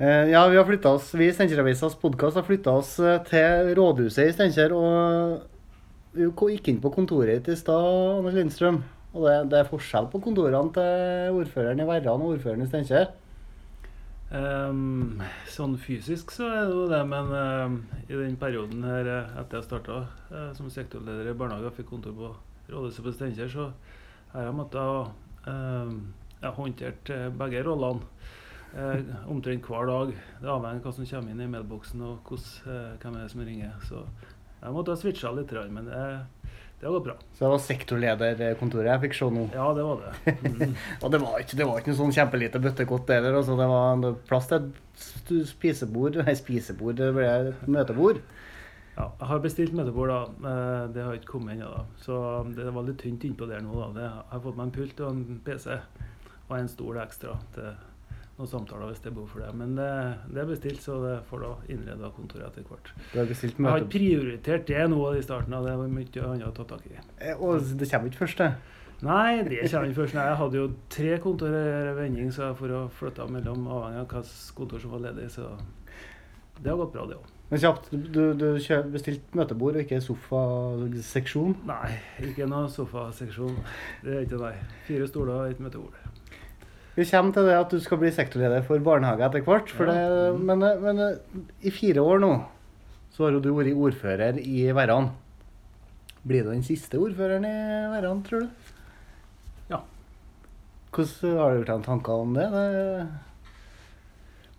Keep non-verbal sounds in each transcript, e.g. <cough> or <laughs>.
Eh, ja, vi har flytta oss, vi i Steinkjer-avisas podkast har flytta oss eh, til rådhuset i Steinkjer. Og vi gikk inn på kontoret ditt i stad, Anders Lindstrøm. Og det, det er forskjell på kontorene til ordføreren i Verran og ordføreren i Steinkjer. Um, sånn fysisk så er det jo det, men uh, i den perioden her etter jeg starta som sektorleder i barnehage og fikk kontor på rådhuset på Steinkjer, så har jeg måttet uh, håndtert begge rollene eh, omtrent hver dag. Det avhenger av hva som kommer inn i mailboksen og hos, eh, hvem er det som ringer. Så jeg måtte ha switcha litt, men det, det har gått bra. Så det var sektorlederkontoret jeg fikk se nå. Ja, det var det. Mm. <laughs> Og det var ikke, det var ikke noe sånn kjempelite bøttekott heller. Altså, det var plass til et spisebord Nei, spisebord, det ble et møtebord. Ja, jeg har bestilt møtebord, da. Eh, Det har ikke kommet ennå. Så det var litt tynt innpå der nå. da. Det, jeg har fått meg en pult og en PC og en stol ekstra til noen samtaler hvis det er behov for det. Men det, det er bestilt, så det får da innreda kontoret etter hvert. Du har bestilt Jeg har ikke prioritert det nå i starten. av Det var mye annet å ta tak i. Eh, Og det kommer ikke først, det. Nei, det kommer ikke først. Nei, jeg hadde jo tre kontor i vending, så jeg får å flytte mellom avhengig av hvilket kontor som var ledig. Så det har gått bra, det òg. Men kjapt, du, du bestilte møtebord og ikke sofaseksjon. Nei, ikke noe sofaseksjon. Det er ikke nei. Fire stoler og et møtebord. Vi kommer til det at du skal bli sektorleder for barnehage etter hvert. For Ja. det, Mm. men, men i fire år nå så har jo du vært ordfører i Verran. Blir du den siste ordføreren i Verran, tror du? Ja. Hvordan Har du gjort deg tanker om det? det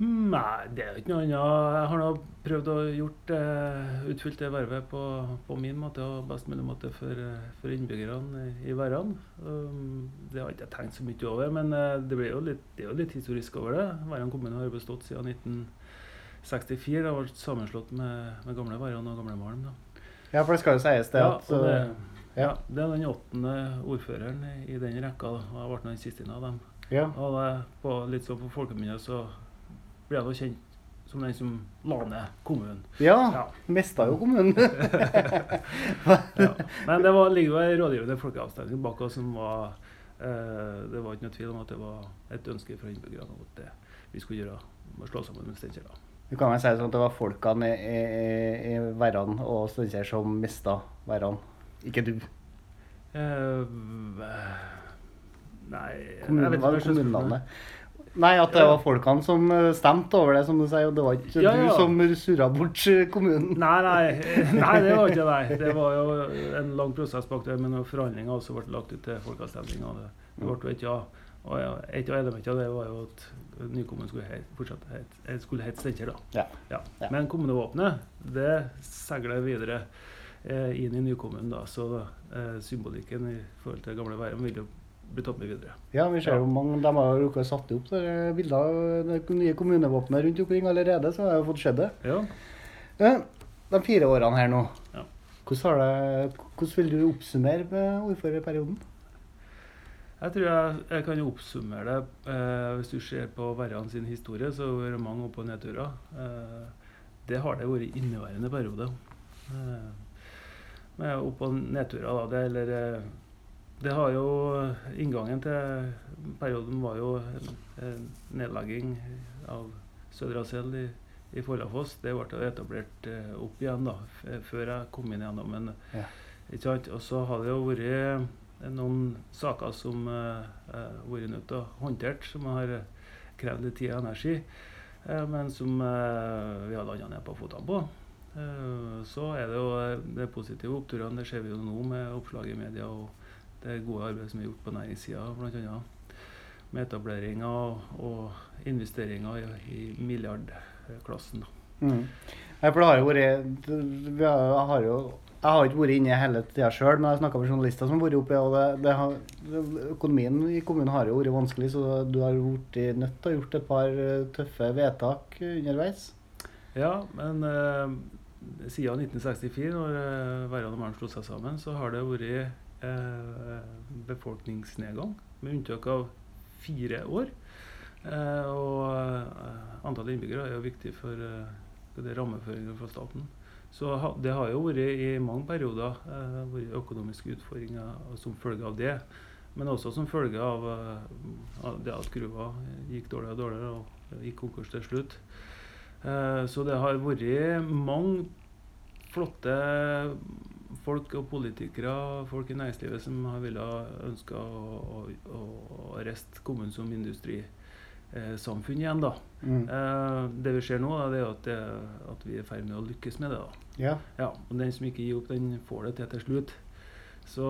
Nei, det er jo ikke noe annet. Jeg har nå prøvd å gjort eh, utfylt det vervet på, på min måte og best mulig måte for, eh, for innbyggerne i, Verran. Um, det har ikke jeg tenkt så mye over, men eh, det, blir jo litt, det er jo litt historisk over det. Verran kommune har bestått siden 1964. Det har vært sammenslått med, med gamle Verran og gamle Malm. Da. ja, for det skal jo sies det Ja, at og det, uh, ja, det er den åttende ordføreren i, den rekka, da, jeg ble den siste av dem. ja. Og det, på, litt sånn på folkemunne så ble jeg da kjent som den som la ned kommunen. ja. Ja. Mista jo kommunen. <laughs> Ja. Men det var, ligger jo en rådgivende folkeavstemning bak oss som var eh, Det var ikke noe tvil om at det var et ønske fra innbyggerne om at det vi skulle gjøre slå sammen med Steinkjer. Du kan vel si sånn at det var folkene i, i, i Verran og Steinkjer som mista Verran. Ikke du. Eh, nei Kommunen, hva er kommunenavnet? Nei, at det var folkene som eh, stemte over det, som du sier. Og det var ikke Ja, du ja. som surra bort kommunen. Nei, nei, <laughs> nei, det var ikke det. Det var jo en lang prosess bak det, men forhandlinger også ble lagt ut til folkeavstemning. Og det, ble et ja. Og ja, et av elementene det var jo at nykommunen skulle hete, fortsatt eh, skulle hete Steinkjer. Ja. Ja. Men kommunevåpenet det seiler videre eh, inn i nykommunen. da, Så eh, symbolikken i forhold til gamle Værum vil jo bli tatt med videre. Ja, vi ser jo mange, De har jo ikke satt opp eh, bilder av det nye kommunevåpenet rundt omkring allerede, så har jeg jo fått sett det. Ja. Eh, De fire årene her nå, Ja. hvordan, har det, hvordan vil du oppsummere med ordførerperioden? Jeg tror jeg, jeg kan oppsummere det. Eh, hvis du ser på Verran sin historie, så har det vært mange opp- og nedturer. Eh, det har det vært i inneværende periode. Eh, med opp- og nedturer, da. Det, eller, eh, det har jo Inngangen til perioden var jo nedlegging av Sødra Sel i, i Follafoss. Det ble etablert eh, opp igjen da, før jeg kom inn igjennom. den. Ja. Og så har det jo vært eh, noen saker som uh, vært nødt til å håndtere, som har eh, krevd litt tid og energi, eh, men som eh, vi har landa ned på føttene på. Eh, så er det jo eh, de positive oppturene. Det ser vi jo nå med oppslag i media og det gode arbeidet som er gjort på næringssida, bl.a. Med etableringer og, og investeringer i, i milliardklassen. Mm. Jeg, har vært vi har, jeg har jo jeg har ikke vært inne hele tida sjøl, men jeg snakka med journalister som har vært oppe. og det, det har, Økonomien i kommunen har jo vært vanskelig, så du har vært nødt til å gjort et par eh, tøffe vedtak underveis. Ja, men eh, siden 1964, når eh, Verran og Maren slo seg sammen, så har det vært befolkningsnedgang, med unntak av fire år. Eh, og eh, antallet innbyggere er jo viktig for eh, rammeføringene rammeføringen fra staten. Så det har jo vært i mange perioder eh, vært økonomiske utfordringer som følge av det. Men også som følge av, eh, det at gruva gikk dårligere og dårligere og gikk konkurs til slutt. Eh, så det har vært mange flotte folk og politikere, folk i næringslivet som har ville ønska å, å, å riste kommunen som industrisamfunn igjen. da. Mm. Eh, det vi ser nå, da, det er at, det, at vi er i ferd med å lykkes med det. da. Ja. Ja, og den som ikke gir opp, den får det til til slutt. Så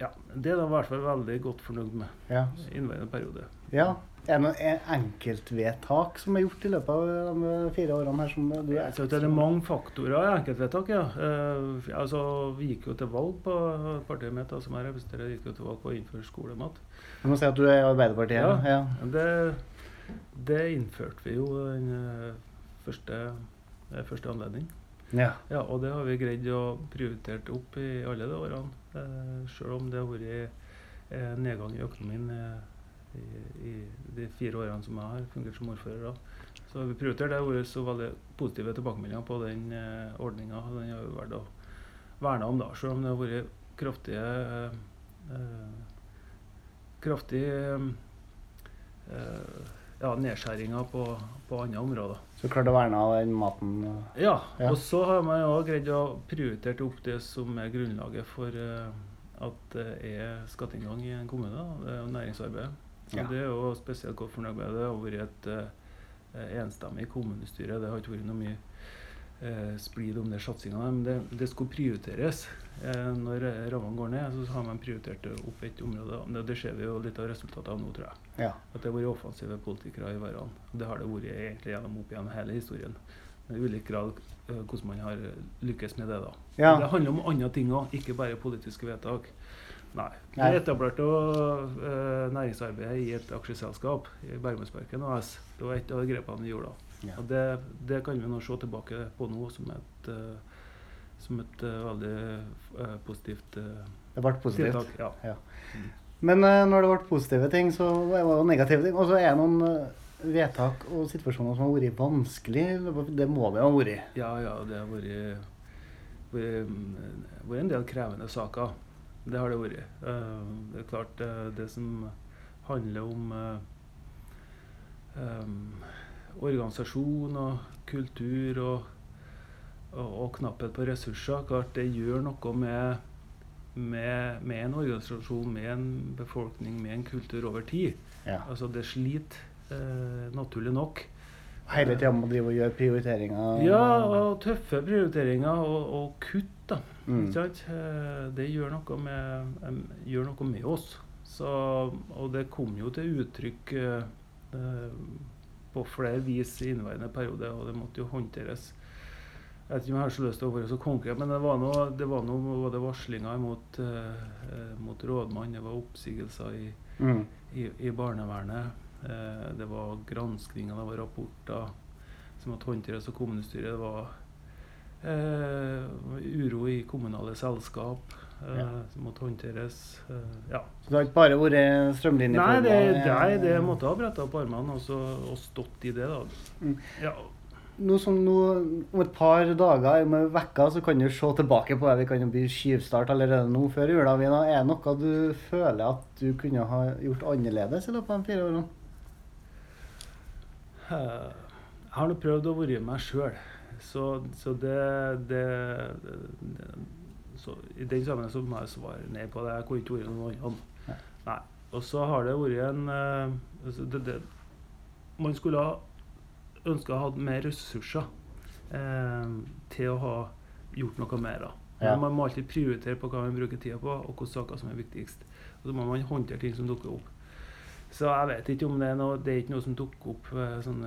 ja, det er da i hvert fall veldig godt fornøyd med Ja. inneværende periode. ja. Er det noen enkeltvedtak som er gjort i løpet av de fire årene her som du er det er mange faktorer i enkeltvedtak, ja. Eh, altså, vi gikk jo til valg på partiet mitt, som jeg representerer, gikk jo til valg på å innføre skolemat. Du må si at du er i Arbeiderpartiet? Ja. ja. Det, det innførte vi jo den eh, første, eh, første anledning. Ja. Ja, og det har vi greid å prioritere opp i alle de årene. Eh, selv om det har vært eh, nedgang i økonomien eh, i, i de fire årene som jeg har fungert som ordfører. Da. Så har vi prioritert det. Det har vært så veldig positive tilbakemeldinger på den eh, ordninga. Den har vi vært å verne om, da, selv om det har vært kraftige eh, kraftige eh, ja, nedskjæringer på, på andre områder. Så klarte å verne av den maten. Ja, Ja. og så har man jo greid å prioritere opp det som er grunnlaget for eh, at det er skatteinngang i en kommune. da. Det er jo næringsarbeid. Så Ja. Det er jo spesielt godt fornøyd med. Det har vært et eh, enstemmig kommunestyre. Det har ikke vært noe mye eh, splid om det satsinga, men det, det skulle prioriteres. Eh, når rammene går ned, så har man prioritert opp et område. Det, det ser vi jo litt av resultatet av nå, tror jeg. Ja. At det har vært offensive politikere i hverandre. Det har det vært egentlig gjennom opp gjennom hele historien. I ulik grad eh, hvordan man har lykkes med det. da. Ja. Det handler om andre ting òg, ikke bare politiske vedtak. Nei. Nei. Vi etablerte eh, næringsarbeidet i et aksjeselskap i Bergmannsparken AS. Det var et av grepene vi gjorde da. Ja. Og det, det kan vi nå se tilbake på nå som et, eh, som et eh, veldig eh, positivt Det ble positivt. tiltak. Ja. Men eh, når det ble positive ting, så var det negative ting. Og så er det noen vedtak og situasjoner som har vært vanskelig. Det må det ha vært. Ja, ja, det har vært, vært, mm, vært en del krevende saker. Det har det vært. Det er klart, det som handler om em, organisasjon og kultur og, og, og knapphet på ressurser, klart det gjør noe med, med, med en organisasjon, med en befolkning, med en kultur over tid. Ja. Altså, det sliter eh, naturlig nok. Hele tida må drive og gjøre prioriteringer. Ja, og tøffe prioriteringer og, og kutt, da. Mm. Eh, Det gjør noe med, gjør noe med oss. Så, og det kom jo til uttrykk eh, på flere vis i inneværende periode, og det måtte jo håndteres. Jeg vet ikke om jeg har så lyst til å være så konkret, men det var noe, det var noe det varslinger mot, eh, eh, mot rådmann, det var oppsigelser i, Mm. i, i barnevernet. Eh, det var granskninger, det var rapporter som måtte håndteres av kommunestyret. Det var eh, uro i kommunale selskap Ja. som måtte håndteres. Eh, ja. Så det har ikke bare vært Nei, det det, nei, det måtte ha bretta opp armene og, så, og stått i det. da. Mm. Ja, Nå som nå, om et par dager, om en uke, så kan du se tilbake på det. Vi kan jo bli skyvstart allerede nå før jula. Er det noe du føler at du kunne ha gjort annerledes i løpet av de fire årene? Eh, Jeg har nå prøvd å være meg sjøl. Så, så det, det, det så I den sammenheng så må jeg svare nei på det. Jeg kunne ikke vært noen annen. Nei. Og så har det vært en altså det, det, Man skulle ha ønska å ha mer ressurser uh, til å ha gjort noe mer. da. Ja. Man må alltid prioritere på hva man bruker tida på, og hvilke saker som er viktigst. Og så må man håndtere ting som dukker opp. Så jeg vet ikke om det er noe Det er ikke noe som dukker opp sånn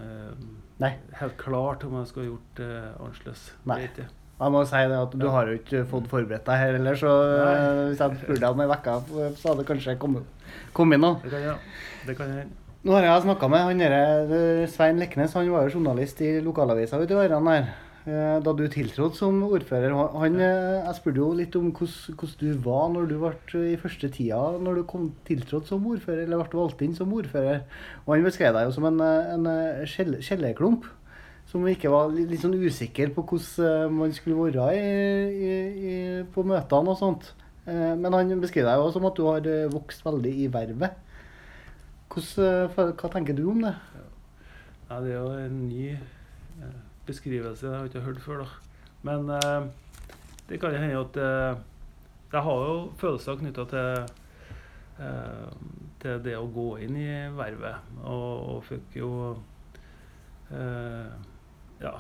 helt klart om jeg skulle ha gjort eh, annerledes. Jeg må si det at du har jo ikke fått forberedt deg her heller, så eh, hvis jeg spurte deg om ei uke, så hadde det kanskje kommet, kommet noe. Det kan jeg. Det kan jeg. Nå har jeg snakka med han eh, Svein Leknes, han var jo journalist i lokalavisa ute i årene der. eh, Da du tiltrådte som ordfører. Han, eh, jeg spurte jo litt om hvordan, du var når du ble i første tida når du kom tiltrådt som ordfører, eller ble valgt inn som ordfører. Og han beskrev deg jo som en, en skjelleklump. skjell- skjelleklump. Som ikke var litt, sånn usikker på hvordan eh, man skulle være i, i, i, på møtene og sånt. Eh, Men han beskriver deg jo som at du har eh, vokst veldig i vervet. Hva- tenker du om det? Ja, det er jo en ny beskrivelse jeg har ikke hørt før. da. Men det kan hende at jeg har jo følelser knytta til, til det å gå inn i vervet. Og, og fikk jo eh, Ja.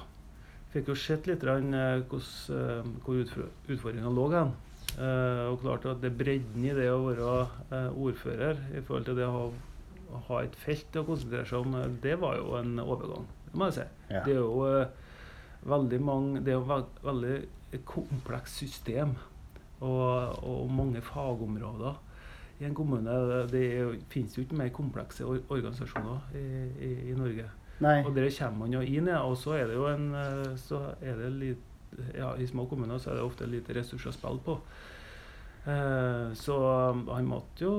Fikk jo sett litt eh, hvordan, eh, hvor utfordringene lå hen. Eh, og klart at det bredden i det å være ordfører i forhold til det å ha å ha et felt å konsentrere seg om, det var jo en overgang. Det må jeg si. Ja. Det er jo veldig mange Det er jo veldig komplekst system og, og mange fagområder i en kommune. Det det finnes jo ikke mer komplekse organisasjoner i, i, i Norge. Nei. Og der kommer man jo inn, ja. Og så er det jo en eh, så er det litt ja, I små kommuner så er det ofte lite ressurser å spille på. Eh, så um, han måtte jo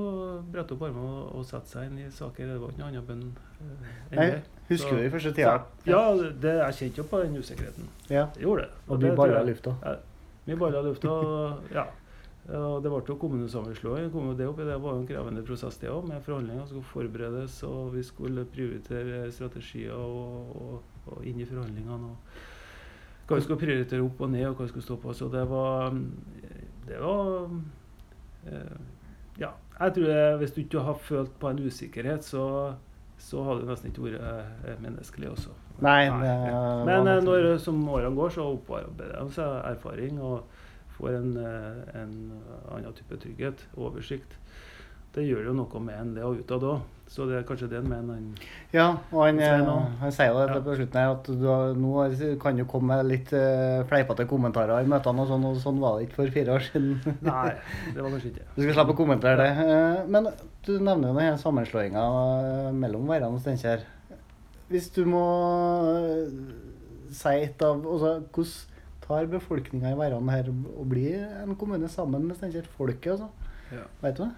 brette opp armene og, og sette seg inn i saker. Det var ikke noe annet enn eh, enn Nei, det. Husker Så- du i første tida? Så, ja, det, jeg kjente jo på den usikkerheten. ja. Jeg gjorde det. Og det mye baller i lufta? Ja, mye baller i lufta. Ja. Og det ble jo kommunesammenslåing. Kom jo Det oppi det var jo en krevende prosess, det òg, med forhandlinger som skulle forberedes. Og vi skulle prioritere strategier og, og, og inn i forhandlingene. og Hva vi skulle prioritere opp og ned, og hva vi skulle stå på. Så det var Det var eh, Ja. Jeg tror jeg, Hvis du ikke har følt på en usikkerhet, så, så hadde du nesten ikke vært eh, menneskelig også. Nei, Nei. det Nei. Men eh, når, som årene går, så opparbeider de seg erfaring og får en, eh, en annen type trygghet, oversikt. Det gjør jo noe med en det og utad òg. Så det er kanskje det med en han- Ja, og han, eh, han sier jo det Ja. på slutten her, at du har, nå kan du komme med litt uh, fleipete kommentarer i møtene, og sånn, og sånn var det ikke for fire år siden. <laughs> Nei, det var kanskje ikke Du skal slippe å kommentere det. Eh, Men du nevner jo denne sammenslåinga eh, mellom Verran og Steinkjer. Hvis du må eh, si et av altså, Hvordan tar befolkninga i hverandre her og blir en kommune sammen med Steinkjer? Folket, altså? Ja. Vet du det?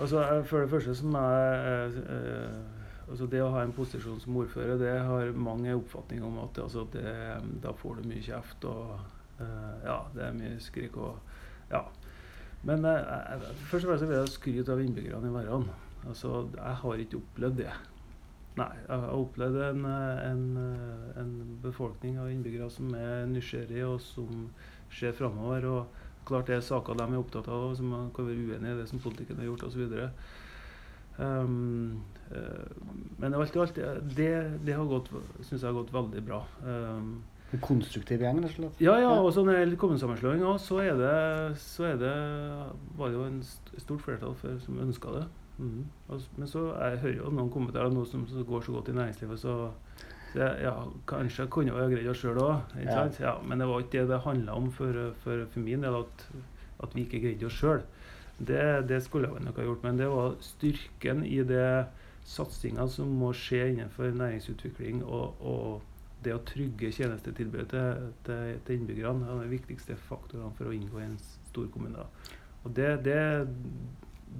Altså, jeg- For det første som er eh, eh, altså Det å ha en posisjon som ordfører, det har mange oppfatninger om at altså, det, da får du mye kjeft og eh, Ja, det er mye skrik og Ja. Men eh, jeg- først og fremst vil jeg skryte av innbyggerne i Verran. Altså, jeg har ikke opplevd det. Nei, jeg har opplevd en, eh, en, eh, en befolkning av innbyggere som er nysgjerrige, og som ser framover. Og klart det er saker de er opptatt av, som man kan være uenig i det som politikken har gjort osv. Um, uh, men alt i alt, det, det har gått, synes jeg har gått veldig bra. Um, En konstruktiv gjeng, rett og slett? ja, ja, og så når det gjelder kommunesammenslåing så, er det, så er det, var det jo en stort flertall for, som ønska det. Mhm. Og men så jeg hører jo noen kommentarer nå som, som går så godt i næringslivet, så, så jeg, ja, kanskje kunne jeg greid det sjøl òg. Ja. Ja, men det var ikke det det handla om for, for, for min del, at, at vi ikke greide oss sjøl. Det, det skulle jeg nok ha gjort, men det var styrken i det satsinga som må skje innenfor næringsutvikling og, og det å trygge tjenestetilbudet til, til, til innbyggerne er de viktigste faktorene for å inngå i en stor kommune. Og det, det,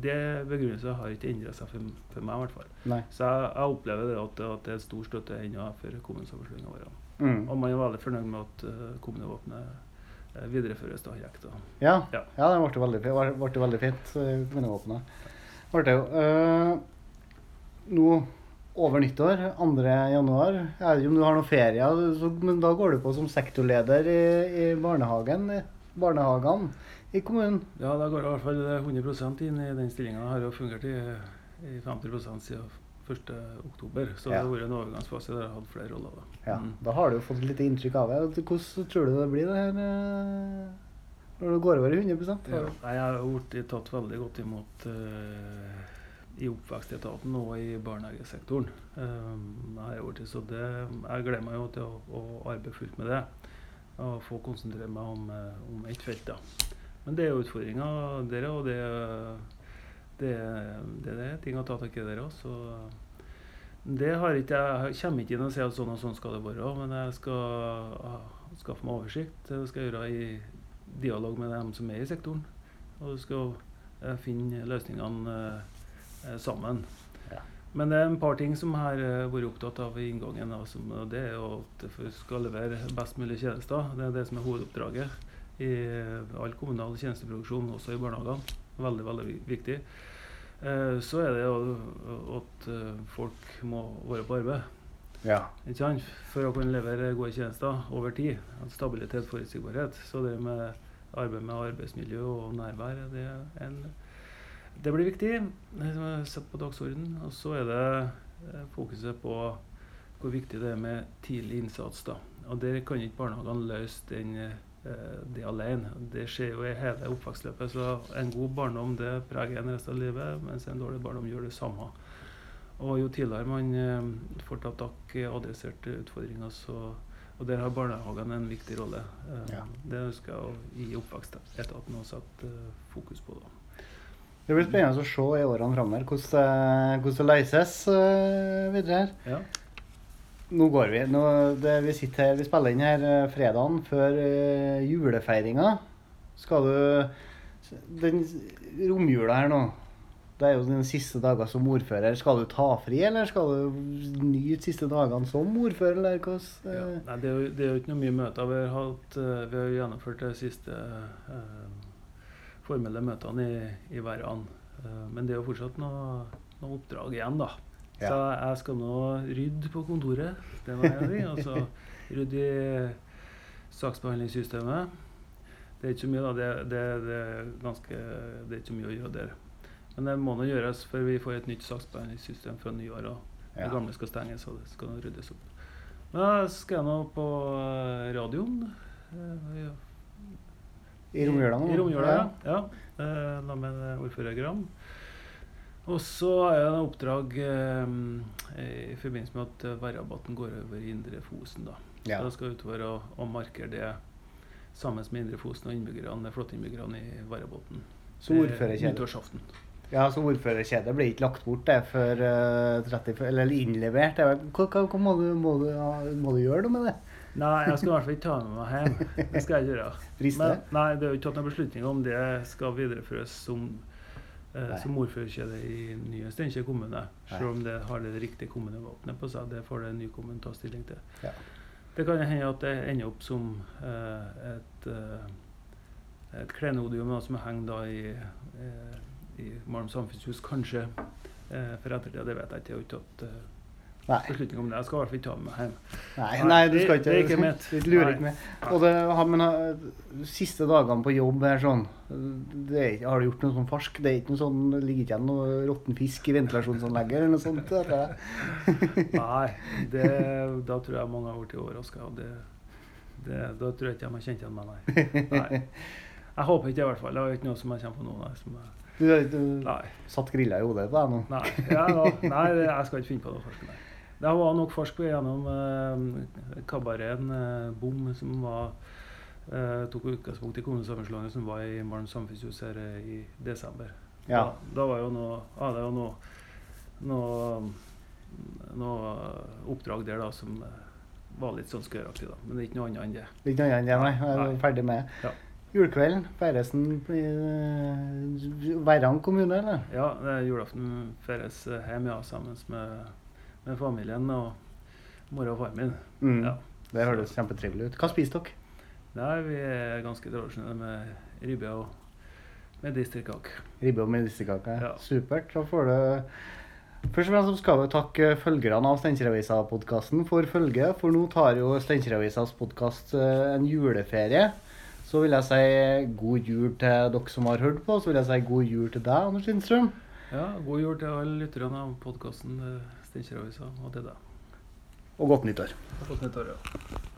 det begrunnelsen har ikke endra seg for, for meg, i hvert fall. Nei. Så jeg, jeg opplever det at, at det er stor støtte ennå for kommunesammenslåinga vår. Mm. Og man er veldig fornøyd med at uh, kommunevåpenet uh, videreføres helt. Da. Ja, Ja. ja det ble veldig, ble, ble veldig fint. eh, Kommunevåpenet. Ble det jo. Uh, nå over nyttår, 2. januar. Jeg vet ikke om du har noen ferie, så, men da går du på som sektorleder i, i barnehagen, barnehagene i kommunen. Ja, da går jeg i hvert fall 100% inn i den stillinga. Har jo fungert i, i 50 siden 1. oktober. Så det har vært en overgangsfase der jeg har hatt flere roller. Da. Ja, Mm. Da har du jo fått litt inntrykk av det. Hvordan tror du det blir det her eh, når du går over i 100 Ja. Jeg har blitt tatt veldig godt imot uh, i oppvekstetaten og i barnehagesektoren. Um, jeg, så det, jeg gleder meg jo til å, å arbeide fullt med det. Og få konsentrere meg om, eh, om ett felt. da. Men det er jo utfordringer der, og det, det, det, det er ting å ta tak i der òg. Det har ikke jeg kommer ikke inn og sier at sånn og sånn skal det være, men jeg skal ah, skaffe meg oversikt. Det skal jeg gjøre i dialog med dem som er i sektoren. Og skal eh, finne løsningene eh, sammen. Ja. Men det er en par ting som jeg har eh, vært opptatt av i inngangen. og det er at vi skal levere best mulig tjenester. Det er det som er hovedoppdraget. I all kommunal tjenesteproduksjon, også i barnehagene. Veldig, veldig viktig. Eh, så er det jo at eh, folk må være på arbeid. Ja. For å kunne levere gode tjenester over tid. Stabilitet, forutsigbarhet. Så det med arbeid med arbeidsmiljø og nærvær, det, en, det blir viktig. Det som er satt på dagsordenen. Og så er det eh, fokuset på hvor viktig det er med tidlig innsats. da. Og der kan ikke barnehagene løse den, det alene. Det skjer jo i hele oppvekstløpet. Så en god barndom det preger en resten av livet, mens en dårlig barndom gjør det samme. Og jo tidligere man eh, får tatt tak i adresserte utfordringer, så Og der har barnehagene en viktig rolle. Eh, Ja. Det ønsker jeg å gi oppvekstetaten å sette eh, fokus på. da. Det blir spennende å se i årene framover hvordan, det- løses eh, videre her. Ja. Nå går vi. Nå, det, vi sitter her, vi spiller inn her eh, fredagen før uh, julefeiringa. Skal du Den romjula her nå, det er jo dine siste dager som ordfører. Skal du ta fri, eller skal du nyte siste dagene som ordfører, eller hvordan Ja. eh, Nei, det, er jo, det er jo ikke noe mye møter. Vi har, hatt, vi har gjennomført de siste eh, formelle møtene i, i Verran. Eh, men det er jo fortsatt noe, noe oppdrag igjen, da. Ja. Så jeg skal nå rydde på kontoret. Det var jeg i. Og så rydde i saksbehandlingssystemet. Det er ikke så mye, da. Det, det, det, er ganske, det er ikke så mye å gjøre der. Men det må nå gjøres før vi får et nytt saksbehandlingssystem fra nyår. Og Ja. det gamle skal stenges, og det skal nå ryddes opp. Men da skal jeg nå på eh, radioen. eh, ja. I romjula nå? I romjula, ja. ja. eh, Da med en ordfører Gram. Og så har jeg en oppdrag eh, i forbindelse med at værrabatten går over i Indre Fosen. da. Ja. Jeg skal utover og, og markere det sammen med Indre Fosen og innbyggerne, flåtteinnbyggerne i Verrabotn. Så ordførerkjede. Nyttårsaften. Ja, så ordførerkjedet blir ikke lagt bort det før eh, 30, eller innlevert. Er Hva, hva, hva må, du, må, du, må du gjøre noe med det? Nei, jeg skal i hvert fall ikke ta med meg hjem. Det skal jeg ikke gjøre. Men, nei, det er jo ikke tatt noen beslutning om det skal videreføres som, eh, Nei. som ordførerkjede i nye Steinkjer kommune. Selv om det har det riktige kommunevåpenet på seg. Det får det nye kommunen ta stilling til. Ja. Det kan hende at det ender opp som eh, et, eh, et klenodium som henger da i, eh, i Malm samfunnshus, kanskje. Eh, for ettertida, det vet jeg ikke. Jeg har ikke tatt eh, Nei. beslutning om det. Jeg skal i hvert fall ikke ta med meg hjem. Nei, Nei, du skal ikke det er ikke mitt. Du lurer ikke med. Og det, men siste dagene på jobb er sånn det er, Har du gjort noe sånn farsk? Det er ikke noe sånn, det ligger ikke igjen noe råtten fisk i ventilasjonsanlegget eller noe sånt? <laughs> Nei, det, <laughs> da tror jeg mange har blitt overraska. Det, det, da tror jeg ikke de har kjent igjen meg, nei. nei. Jeg håper ikke det, i hvert fall. Det er ikke noe som jeg kommer på nå. Nei, som jeg, Du, du satt grilla i hodet på deg nå? nei, ja, nei, det- jeg skal ikke finne på noe farsk. Nei. Det var nok farsk på gjennom eh, kabareten eh, Bom, som var eh, tok utgangspunkt i kommunesammenslåingen som var i Malm samfunnshus her eh, i desember. Ja. Da, da var jo noe, ja, det var noe, noe, noe oppdrag der da som eh, var litt sånn skøyeraktig, da. Men det er ikke noe annet enn det. Ikke noe annet enn det, nei. Jeg er Nei. ferdig med. Ja. Julekvelden feires den i eh, Verran kommune, eller? Ja, det julaften feires hjemme ja, sammen med, med familien og mora og far min. Mm. Ja. Det høres kjempetrivelig ut. Hva spiser dere? Nei, vi er ganske tradisjonelle med ribbe og medisterkake. Ribbe og medisterkake. Ja. Supert. Da får du Først og fremst skal vi takke følgerne av Steinkjeravisa-podkasten for følget, for nå tar jo Steinkjeravisas podkast en juleferie. Så vil jeg si god jul til dere som har hørt på, så vil jeg si god jul til deg, Anders Lindstrøm. Ja, god jul til alle lytterne av podkasten Steinkjeravisa og til deg. Og godt nyttår. Godt nyttår, ja.